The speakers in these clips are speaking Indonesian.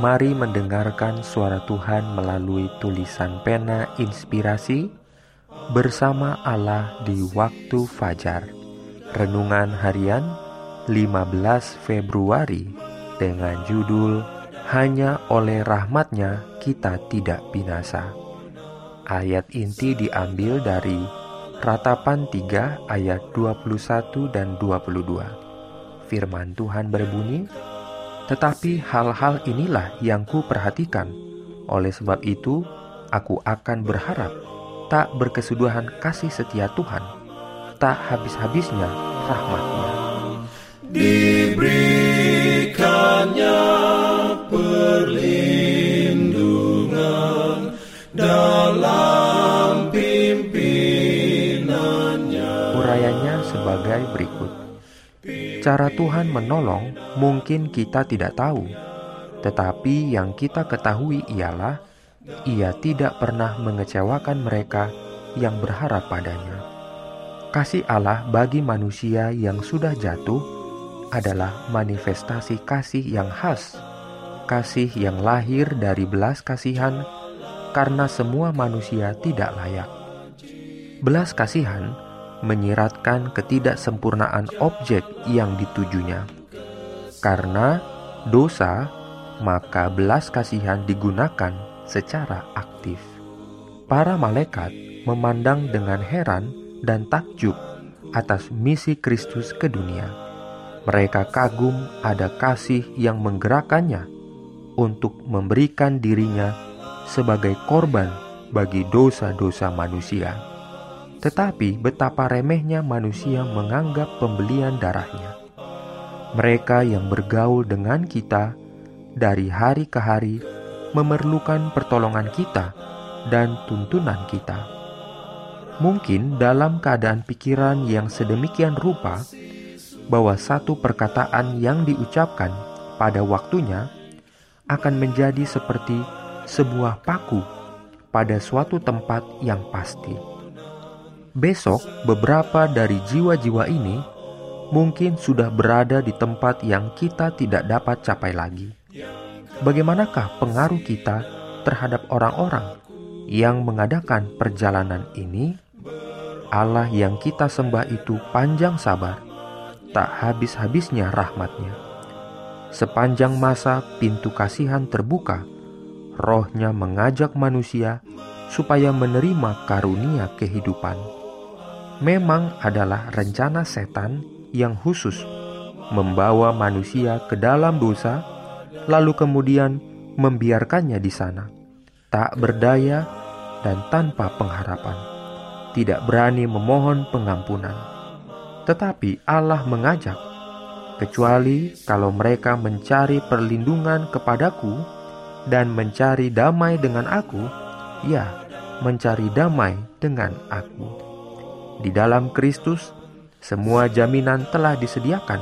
Mari mendengarkan suara Tuhan melalui tulisan pena inspirasi bersama Allah di waktu fajar. Renungan harian 15 Februari dengan judul Hanya oleh rahmatnya kita tidak binasa. Ayat inti diambil dari Ratapan 3 ayat 21 dan 22. Firman Tuhan berbunyi, tetapi hal-hal inilah yang ku perhatikan. Oleh sebab itu, aku akan berharap tak berkesudahan kasih setia Tuhan, tak habis-habisnya rahmatnya. Diberikannya perlindungan dalam pimpinannya. Urayanya sebagai berikut. Cara Tuhan menolong mungkin kita tidak tahu, tetapi yang kita ketahui ialah Ia tidak pernah mengecewakan mereka yang berharap padanya. Kasih Allah bagi manusia yang sudah jatuh adalah manifestasi kasih yang khas, kasih yang lahir dari belas kasihan karena semua manusia tidak layak. Belas kasihan menyiratkan ketidaksempurnaan objek yang ditujunya. Karena dosa, maka belas kasihan digunakan secara aktif. Para malaikat memandang dengan heran dan takjub atas misi Kristus ke dunia. Mereka kagum ada kasih yang menggerakkannya untuk memberikan dirinya sebagai korban bagi dosa-dosa manusia. Tetapi betapa remehnya manusia menganggap pembelian darahnya. Mereka yang bergaul dengan kita dari hari ke hari memerlukan pertolongan kita dan tuntunan kita. Mungkin dalam keadaan pikiran yang sedemikian rupa, bahwa satu perkataan yang diucapkan pada waktunya akan menjadi seperti sebuah paku pada suatu tempat yang pasti. Besok, beberapa dari jiwa-jiwa ini mungkin sudah berada di tempat yang kita tidak dapat capai lagi. Bagaimanakah pengaruh kita terhadap orang-orang yang mengadakan perjalanan ini? Allah yang kita sembah itu panjang sabar, tak habis-habisnya rahmatnya. Sepanjang masa pintu kasihan terbuka, rohnya mengajak manusia supaya menerima karunia kehidupan memang adalah rencana setan yang khusus membawa manusia ke dalam dosa, lalu kemudian membiarkannya di sana, tak berdaya dan tanpa pengharapan, tidak berani memohon pengampunan. Tetapi Allah mengajak, kecuali kalau mereka mencari perlindungan kepadaku dan mencari damai dengan aku, ya, mencari damai dengan aku. Di dalam Kristus, semua jaminan telah disediakan.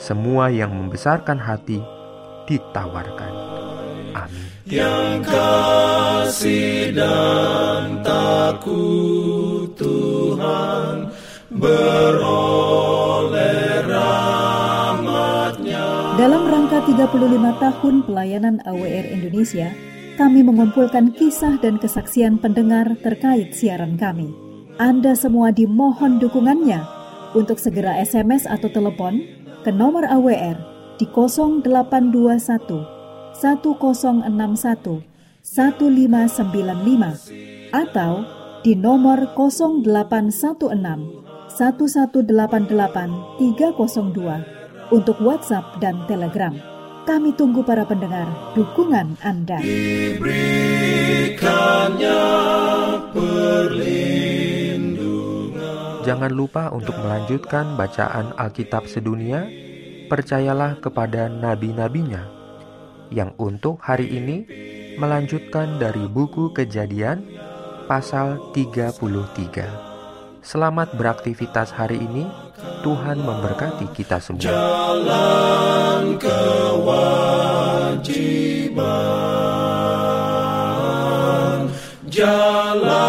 Semua yang membesarkan hati ditawarkan. Amin. Yang kasih dan takut Tuhan beroleh rahmatnya. Dalam rangka 35 tahun pelayanan AWR Indonesia, kami mengumpulkan kisah dan kesaksian pendengar terkait siaran kami. Anda semua dimohon dukungannya untuk segera SMS atau telepon ke nomor AWR di 0821 1061 1595 atau di nomor 0816 1188 302 untuk WhatsApp dan Telegram. Kami tunggu para pendengar dukungan Anda. Jangan lupa untuk melanjutkan bacaan Alkitab sedunia. Percayalah kepada nabi-nabinya yang untuk hari ini melanjutkan dari buku Kejadian pasal 33. Selamat beraktivitas hari ini. Tuhan memberkati kita semua. Jalan kewajiban, jalan.